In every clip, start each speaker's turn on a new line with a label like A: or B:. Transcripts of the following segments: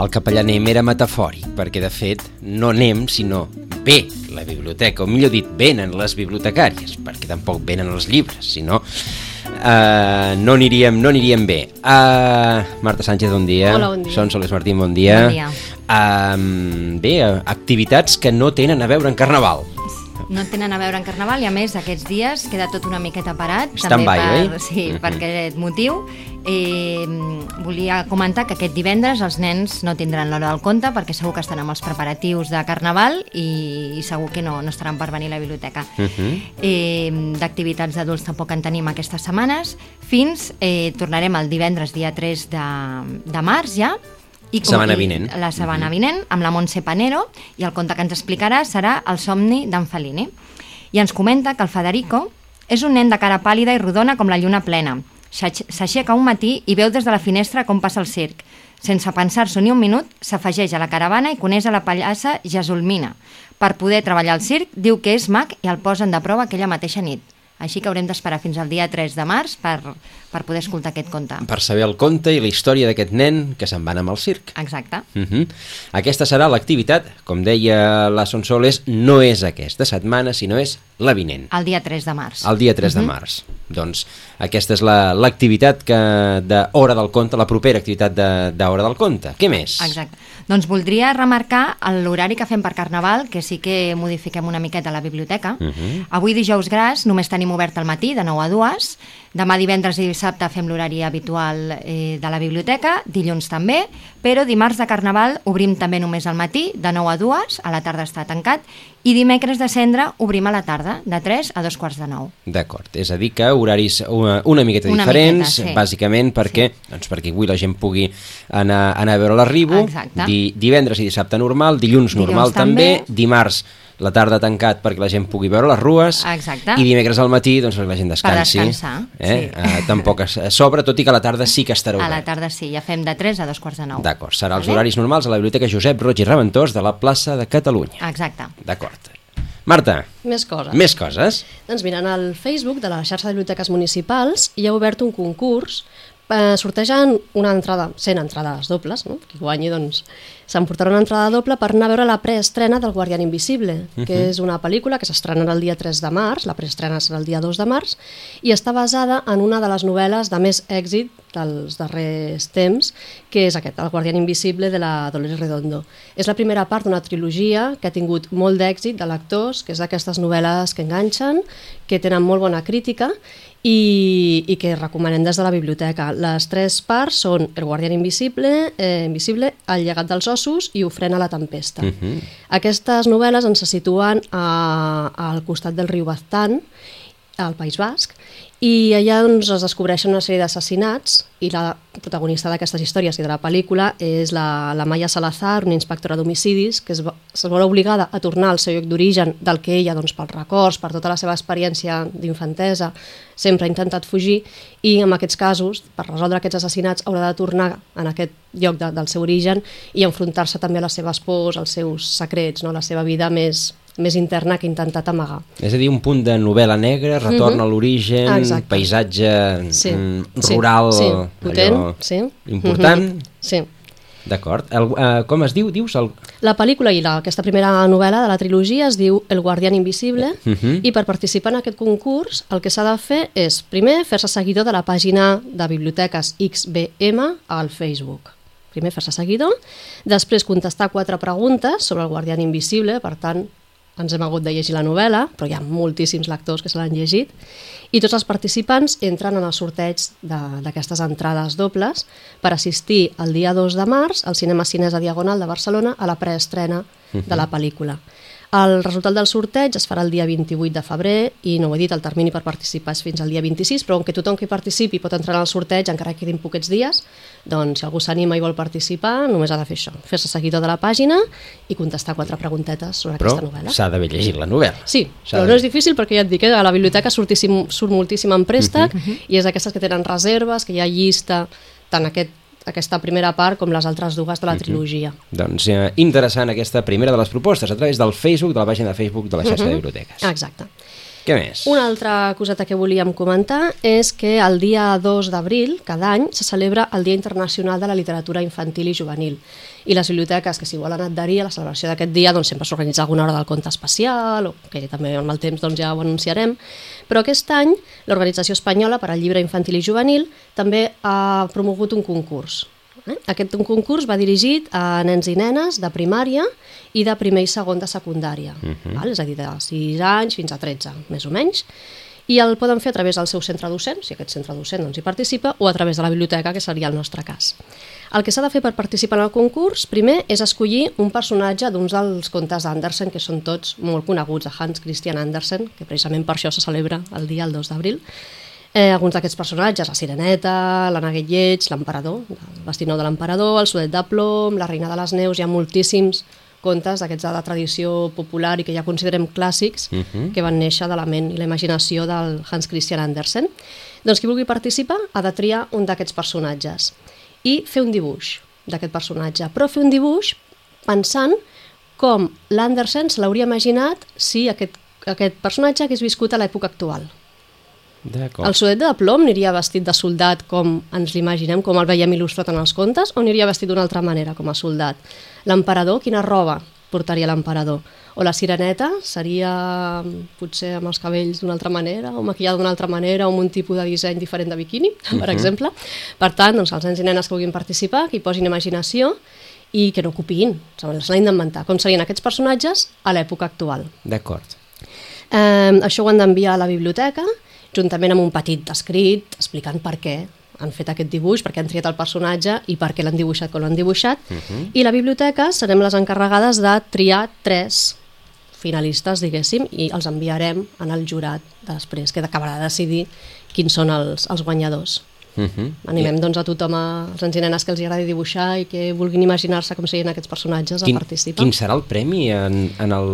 A: El capellà anem era metafòric, perquè de fet no anem, sinó ve la biblioteca, o millor dit, venen les bibliotecàries, perquè tampoc venen els llibres, sinó uh, no, aniríem, no aniríem bé. Uh, Marta Sánchez, bon dia.
B: Hola, bon dia.
A: Són Soles Martín, bon dia.
B: Bon dia.
A: Uh, bé, activitats que no tenen a veure en Carnaval.
B: No tenen a veure en Carnaval i a més aquests dies queda tot una miqueta parat
A: Stand-by,
B: per,
A: oi?
B: sí,
A: Mhm.
B: per aquest motiu eh, volia comentar que aquest divendres els nens no tindran l'hora del conte perquè segur que estan amb els preparatius de Carnaval i, i segur que no, no estaran per venir a la biblioteca
A: Uh -huh.
B: eh, d'activitats d'adults tampoc en tenim aquestes setmanes fins, eh, tornarem el divendres dia 3 de, de març ja i
A: Setmana
B: i
A: vinent.
B: La setmana vinent, amb la Montse Panero, i el conte que ens explicarà serà El somni d'en Fellini. I ens comenta que el Federico és un nen de cara pàl·lida i rodona com la lluna plena. S'aix- S'aixeca un matí i veu des de la finestra com passa el circ. Sense pensar-s'ho ni un minut, s'afegeix a la caravana i coneix a la pallassa Jasulmina. Per poder treballar al circ, diu que és mag i el posen de prova aquella mateixa nit. Així que haurem d'esperar fins al dia 3 de març per, per poder escoltar aquest conte.
A: Per saber el conte i la història d'aquest nen que se'n va anar amb el circ.
B: Exacte.
A: Uh -huh. Aquesta serà l'activitat, com deia la Sonsoles, no és aquesta setmana, sinó és la vinent,
B: El dia 3 de març.
A: el dia 3 de març. Doncs aquesta és la- l'activitat que de Hora del Conte, la propera activitat de, de Hora del Conte. Què més?
B: Exacte. Doncs voldria remarcar l'horari que fem per Carnaval, que sí que modifiquem una miqueta la biblioteca. Uh. -huh. Avui dijous gras només tenim obert al matí, de 9 a 2. Demà divendres i dissabte fem l'horari habitual eh, de la biblioteca, dilluns també, però dimarts de Carnaval obrim també només al matí, de 9 a 2, a la tarda està tancat, i dimecres de cendre obrim a la tarda, de 3 a 2 quarts de 9.
A: D'acord, és a dir que horaris una, una miqueta
B: Una
A: diferents,
B: miqueta, sí.
A: bàsicament perquè, doncs perquè avui la gent pugui anar, anar a veure l'arribo, di, divendres i dissabte normal, dilluns,
B: Dilluns
A: normal també,
B: també.
A: dimarts la tarda tancat perquè la gent pugui veure les rues
B: Exacte.
A: i dimecres al matí doncs perquè la gent descansi
B: descansar,
A: eh?
B: sí.
A: Eh, tampoc es- a sobre, tot i que a la tarda sí que estarà
B: A
A: obert
B: la tarda sí, ja fem de 3 a 2 quarts de 9.
A: D'acord, serà els horaris normals a la Biblioteca Josep Roig i Reventós de la plaça de Catalunya.
B: Exacte.
A: D'acord. Marta,
C: Més coses.
A: més coses?
C: Doncs mirant al Facebook de la xarxa de biblioteques municipals hi ha obert un concurs eh, una entrada, 100 entrades dobles, no? qui guanyi doncs s'emportarà una entrada doble per anar a veure la preestrena del Guardián Invisible, que és una pel·lícula que s'estrenarà el dia 3 de març, la preestrena serà el dia 2 de març, i està basada en una de les novel·les de més èxit dels darrers temps, que és aquest, El Guardián Invisible de la Dolores Redondo. És la primera part d'una trilogia que ha tingut molt d'èxit de lectors, que és d'aquestes novel·les que enganxen, que tenen molt bona crítica i, i que recomanem des de la biblioteca. Les tres parts són El Guardián Invisible, eh, Invisible, El llegat dels ossos i Ofrena la tempesta. Uh -huh. Aquestes novel·les ens se situen a, al costat del riu Baztán, al País Basc, i allà doncs, es descobreixen una sèrie d'assassinats i la protagonista d'aquestes històries i de la pel·lícula és la, la Maya Salazar, una inspectora d'homicidis que es, es vol obligada a tornar al seu lloc d'origen del que ella, doncs, pels records, per tota la seva experiència d'infantesa, sempre ha intentat fugir i en aquests casos, per resoldre aquests assassinats, haurà de tornar en aquest lloc de, del seu origen i enfrontar-se també a les seves pors, als seus secrets, no? la seva vida més, més interna que ha intentat amagar.
A: És a dir, un punt de novel·la negra, retorn
C: Mhm.
A: a l'origen, paisatge
C: Sí,
A: mm,
C: sí,
A: rural,
C: sí, potent,
A: allò
C: sí.
A: important.
C: Mhm, Sí.
A: D'acord. Uh, com es diu, dius? El...
C: La pel·lícula i la, aquesta primera novel·la de la trilogia es diu El guardián invisible
A: Mhm.
C: i per participar en aquest concurs el que s'ha de fer és primer fer-se seguidor de la pàgina de biblioteques XBM al Facebook. Primer fer-se seguidor, després contestar quatre preguntes sobre el guardián invisible, per tant ens hem hagut de llegir la novel·la, però hi ha moltíssims lectors que se l'han llegit, i tots els participants entren en el sorteig d'aquestes entrades dobles per assistir el dia 2 de març al Cinema Cinesa Diagonal de Barcelona a la preestrena de la pel·lícula. El resultat del sorteig es farà el dia 28 de febrer i no ho he dit, el termini per participar és fins al dia 26, però com que tothom que participi pot entrar en el sorteig, encara que quedin poquets dies, doncs si algú s'anima i vol participar, només ha de fer això, fer-se seguidor de la pàgina i contestar quatre preguntetes sobre
A: Però
C: aquesta novel·la.
A: s'ha d'haver llegit la novel·la.
C: Sí, però no és difícil perquè ja et dic que a la biblioteca surt moltíssim en préstec i és d'aquestes que tenen reserves, que hi ha llista tant aquest, aquesta primera part com les altres dues de la trilogia.
A: Doncs eh, interessant aquesta primera de les propostes a través del Facebook, de la pàgina de Facebook de la xarxa de biblioteques.
C: Exacte.
A: Què més?
C: Una altra coseta que volíem comentar és que el dia 2 d'abril, cada any, se celebra el Dia Internacional de la Literatura Infantil i Juvenil. I les biblioteques que s'hi volen adherir a la celebració d'aquest dia doncs, sempre s'organitza alguna hora del conte especial, o que també amb el temps doncs, ja ho anunciarem. Però aquest any l'Organització Espanyola per al Llibre Infantil i Juvenil també ha promogut un concurs. Eh? Aquest concurs va dirigit a nens i nenes de primària i de primer i segon de secundària, uh -huh. val? és a dir, de 6 anys fins a 13, més o menys, i el poden fer a través del seu centre docent, si aquest centre docent doncs, hi participa, o a través de la biblioteca, que seria el nostre cas. El que s'ha de fer per participar en el concurs, primer, és escollir un personatge d'uns dels contes d'Andersen, que són tots molt coneguts, de Hans Christian Andersen, que precisament per això se celebra el dia, el 2 d'abril, Eh, alguns d'aquests personatges, la Sireneta, l'Anna Lleig, l'Emperador, el Bastinó de l'Emperador, el Sudet de Plom, la Reina de les Neus, hi ha moltíssims contes d'aquests de la tradició popular i que ja considerem clàssics, uh -huh. que van néixer de la ment i la imaginació del Hans Christian Andersen. Doncs qui vulgui participar ha de triar un d'aquests personatges i fer un dibuix d'aquest personatge, però fer un dibuix pensant com l'Andersen se l'hauria imaginat si aquest, aquest personatge hagués viscut a l'època actual. El sudet de plom aniria vestit de soldat com ens l'imaginem, com el veiem il·lustrat en els contes, o aniria vestit d'una altra manera, com a soldat? L'emperador, quina roba portaria l'emperador? O la sireneta seria potser amb els cabells d'una altra manera, o maquillada d'una altra manera, o amb un tipus de disseny diferent de biquini, per uh -huh. exemple. Per tant, doncs, els nens i nenes que vulguin participar, que hi posin imaginació, i que no copiïn, se l'han d'inventar, com serien aquests personatges a l'època actual.
A: D'acord.
C: Eh, això ho han d'enviar a la biblioteca, juntament amb un petit escrit explicant per què han fet aquest dibuix, perquè han triat el personatge i per què l'han dibuixat com l'han dibuixat. Uh -huh. I la biblioteca serem les encarregades de triar tres finalistes, diguéssim, i els enviarem en el jurat després, que acabarà de decidir quins són els, els guanyadors. Uh -huh. Animem doncs, a tothom, a, als nens i nenes que els agradi dibuixar i que vulguin imaginar-se com serien aquests personatges
A: quin,
C: a participar.
A: Quin serà el premi en, en el,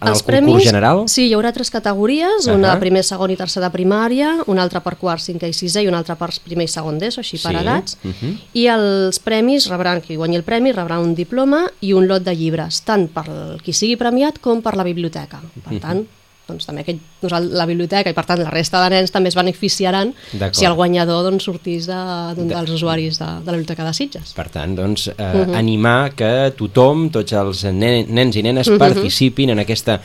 A: en
C: els
A: el
C: premis,
A: concurs general?
C: Sí, hi haurà tres categories, uh -huh. una primer, segon i tercer de primària, una altra per quart, cinquè i sisè i una altra per primer i segon d'ESO, així per
A: Sí,
C: edats.
A: uh -huh.
C: I els premis rebran, qui guanyi el premi, rebrà un diploma i un lot de llibres, tant per qui sigui premiat com per la biblioteca. Per tant, doncs, també doncs, la biblioteca i per tant la resta de nens també es beneficiaran si el guanyador doncs, sortís de,
A: De-
C: dels usuaris de, de la biblioteca de Sitges.
A: Per tant, doncs, eh, uh
C: Mhm.
A: -huh. animar que tothom, tots els nen nens i nenes, uh
C: Mhm.
A: -huh. participin en aquesta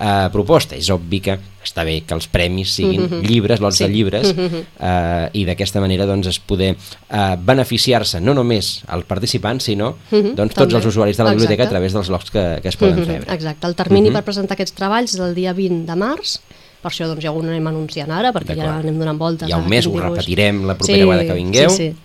A: eh, proposta. És obvi que està bé que els premis siguin
C: Mhm.
A: -huh. llibres, lots
C: Sí.
A: de llibres,
C: Mhm.
A: eh, i d'aquesta manera doncs, es poder eh, beneficiar-se no només el participant, sinó
C: Mhm,
A: doncs, tots
C: també.
A: els usuaris de la biblioteca
C: Exacte.
A: a través dels logs que, que es poden
C: Mhm,
A: rebre.
C: Exacte, el termini
A: Mhm.
C: per presentar aquests treballs és el dia 20 de març, per això doncs, ja ho anem anunciant ara, perquè ja anem donant voltes.
A: Hi ha un mes, ho repetirem la propera vegada que vingueu.
C: Sí, sí.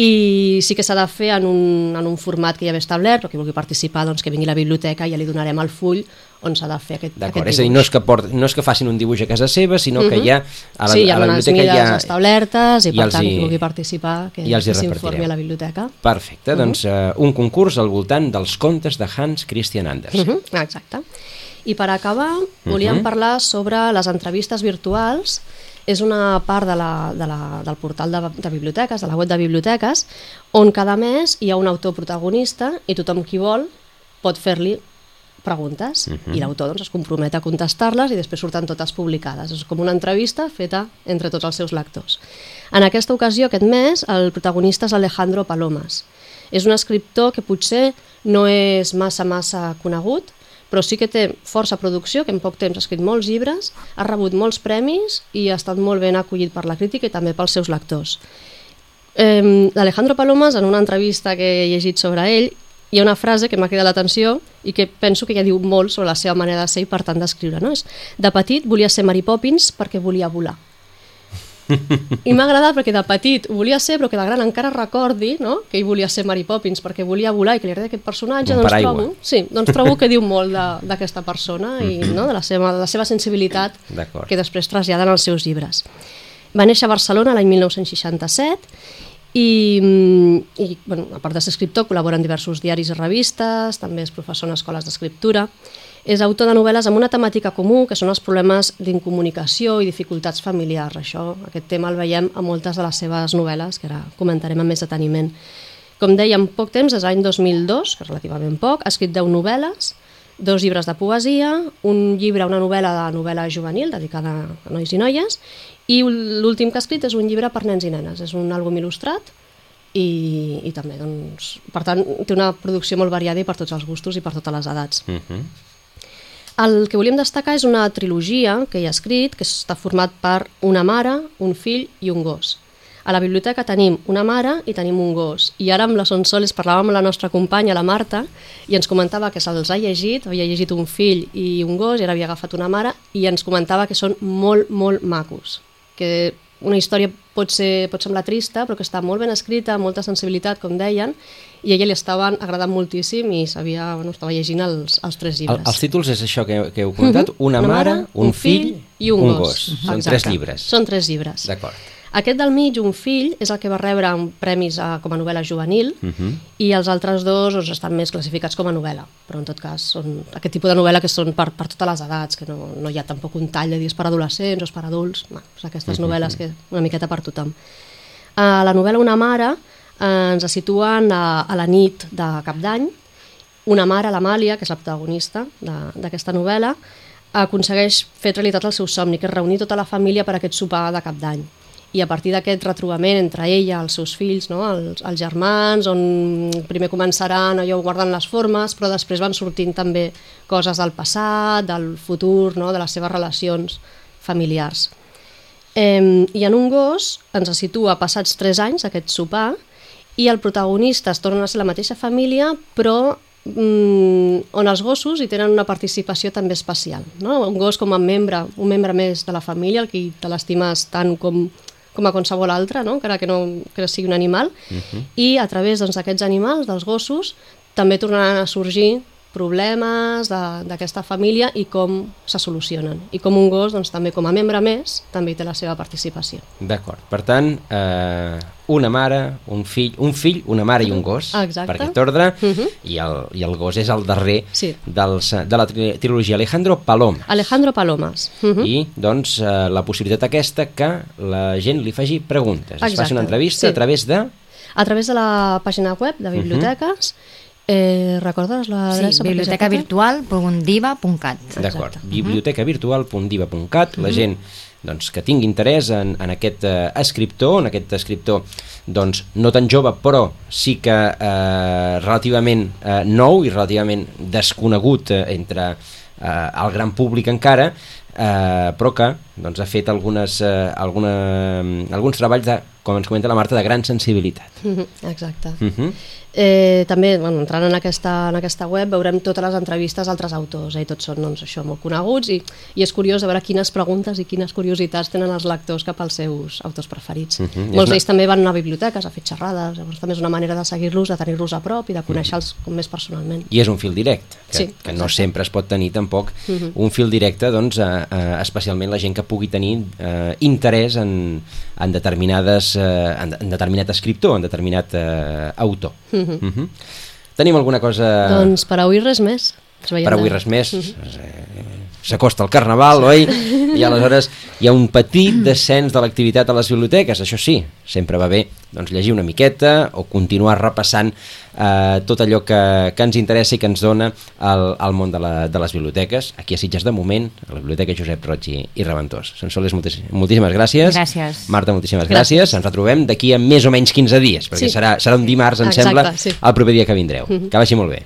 C: I sí que s'ha de fer en un, en un format que ja ve establert, però qui vulgui participar doncs, que vingui a la biblioteca i ja li donarem el full on s'ha de fer aquest, aquest
A: és a dir, no és, que port, no és que facin un dibuix a casa seva, sinó que
C: Mhm.
A: ja a la,
C: sí, hi ha
A: a la biblioteca
C: mides
A: ja...
C: establertes i,
A: i
C: per tant,
A: hi-
C: qui vulgui participar que,
A: hi
C: que s'informi a la biblioteca.
A: Perfecte, doncs uh, un concurs al voltant dels contes de Hans Christian Andersen.
C: Uh -huh, exacte. I per acabar, volíem
A: Mhm.
C: parlar sobre les entrevistes virtuals. És una part de la, de la, del portal de, de biblioteques, de la web de biblioteques, on cada mes hi ha un autor protagonista i tothom qui vol pot fer-li preguntes
A: Mhm.
C: i l'autor doncs, es compromet a contestar-les i després surten totes publicades. És com una entrevista feta entre tots els seus lectors. En aquesta ocasió, aquest mes, el protagonista és Alejandro Palomas. És un escriptor que potser no és massa, massa conegut, però sí que té força producció, que en poc temps ha escrit molts llibres, ha rebut molts premis i ha estat molt ben acollit per la crítica i també pels seus lectors. Eh, Alejandro Palomas, en una entrevista que he llegit sobre ell, hi ha una frase que m'ha cridat l'atenció i que penso que ja diu molt sobre la seva manera de ser i per tant d'escriure. No? És, de petit volia ser Mary Poppins perquè volia volar. I m'ha agradat perquè de petit ho volia ser, però que de gran encara recordi no? que ell volia ser Mary Poppins perquè volia volar i que li agrada aquest personatge, doncs
A: paraigua.
C: trobo, sí, doncs trobo que diu molt d'aquesta persona i no? de la seva, de la seva sensibilitat que després traslladen als seus llibres. Va néixer a Barcelona l'any 1967 i, mm, i bueno, a part de ser escriptor, col·labora en diversos diaris i revistes, també és professor en escoles d'escriptura. És autor de novel·les amb una temàtica comú, que són els problemes d'incomunicació i dificultats familiars. Això, aquest tema el veiem a moltes de les seves novel·les, que ara comentarem amb més deteniment. Com deia, en poc temps, des de l'any 2002, que relativament poc, ha escrit 10 novel·les, dos llibres de poesia, un llibre, una novel·la de novel·la juvenil dedicada a nois i noies, i l'últim que ha escrit és un llibre per nens i nenes. És un àlbum il·lustrat i, i també, doncs, per tant, té una producció molt variada i per tots els gustos i per totes les edats.
A: Uh -huh.
C: El que volíem destacar és una trilogia que hi ha escrit, que està format per una mare, un fill i un gos. A la biblioteca tenim una mare i tenim un gos. I ara amb la Sonsoles parlàvem amb la nostra companya, la Marta, i ens comentava que se'ls ha llegit, havia llegit un fill i un gos, i ara havia agafat una mare, i ens comentava que són molt, molt macos. Que una història pot, ser, pot semblar trista, però que està molt ben escrita, amb molta sensibilitat, com deien, i a ella li estaven agradant moltíssim i sabia, bueno, estava llegint els, els tres llibres.
A: El, els títols és això que, que heu comentat, una,
C: Una
A: mare, un, fill,
C: i un,
A: un
C: gos.
A: gos. Són
C: Exacte.
A: tres llibres.
C: Són tres llibres.
A: D'acord.
C: Aquest del mig, un fill, és el que va rebre un premis a, com a novel·la juvenil
A: Uh -huh.
C: i els altres dos doncs, estan més classificats com a novel·la, però en tot cas són aquest tipus de novel·la que són per, per totes les edats, que no, no hi ha tampoc un tall de dir és per adolescents o per adults, bueno, és aquestes novel·les que una miqueta per tothom. A la novel·la Una mare eh, ens situen a, a la nit de cap d'any, una mare, l'Amàlia, que és la protagonista de- d'aquesta novel·la, aconsegueix fer realitat el seu somni, que és reunir tota la família per aquest sopar de cap d'any i a partir d'aquest retrobament entre ella, els seus fills, no? els, els germans, on primer començaran allò guardant les formes, però després van sortint també coses del passat, del futur, no? de les seves relacions familiars. Eh, I en un gos ens situa passats 3 anys aquest sopar i el protagonista es torna a ser la mateixa família, però mm, on els gossos hi tenen una participació també especial. No? Un gos com a membre, un membre més de la família, el que te l'estimes tant com, com a qualsevol altre, no? encara que no que sigui un animal, uh -huh. i a través doncs, d'aquests doncs, animals, dels gossos, també tornaran a sorgir problemes de- d'aquesta família i com se solucionen. I com un gos, doncs, també com a membre més, també té la seva participació.
A: D'acord. Per tant, eh, una mare, un fill, un fill, una mare i un gos,
C: Exacte.
A: per aquest ordre,
C: Uh -huh.
A: i, el, i el gos és el darrer
C: Sí.
A: dels, de la tri trilogia Alejandro Paloma.
C: Alejandro Palomas. Uh -huh.
A: I, doncs, eh, la possibilitat aquesta que la gent li faci preguntes. Es faci
C: Exacte,
A: una entrevista
C: sí.
A: a través de...
C: A través de la pàgina web de biblioteques, eh, recordes l'adreça?
B: Sí, bibliotecavirtual.diva.cat.
A: D'acord.
C: Exacte.
A: bibliotecavirtual.diva.cat La gent doncs, que tingui interès en, en aquest eh, escriptor, en aquest escriptor doncs, no tan jove, però sí que eh, relativament eh, nou i relativament desconegut eh, entre eh, el gran públic encara, eh, però que doncs, ha fet algunes, eh, alguna, alguns treballs, de, com ens comenta la Marta, de gran sensibilitat.
C: Mhm, Exacte.
A: Uh -huh.
C: Eh, també, bueno, entrant en aquesta, en aquesta web, veurem totes les entrevistes d'altres autors, eh, i tots són doncs, això, molt coneguts, i, i és curiós a veure quines preguntes i quines curiositats tenen els lectors cap als seus autors preferits.
A: Mhm,
C: Uh
A: és
C: -huh. Molts
A: una-
C: d'ells també van a biblioteques a fer xerrades, llavors també és una manera de seguir-los, de tenir-los a prop i de conèixer-los com més personalment.
A: i és un fil directe, que,
C: Sí,
A: que no sempre es pot tenir tampoc uh -huh. un fil directe, doncs, eh, eh, especialment la gent que pugui tenir eh, interès en, en, determinades, eh, en, en determinat escriptor, en determinat eh, autor. Uh -huh. Uh -huh. Tenim alguna cosa
C: Doncs per avui res més.
A: Per avui res més? Eh, S'acosta el Carnaval, oi? I aleshores hi ha un petit descens de l'activitat a les biblioteques, això sí, sempre va bé doncs, llegir una miqueta o continuar repassant eh, tot allò que, que ens interessa i que ens dona el, el món de, la, de les biblioteques, aquí a Sitges de moment, a la Biblioteca Josep Roig i, i Reventós. Sonsoles, moltíssimes, gràcies.
B: Gràcies.
A: Marta, moltíssimes gràcies.
C: Gràcies.
A: Ens retrobem d'aquí a més o menys 15 dies, perquè
C: Sí.
A: serà, serà un dimarts, em
C: Exacte,
A: sembla,
C: sí.
A: el proper dia que vindreu. Que vagi molt bé.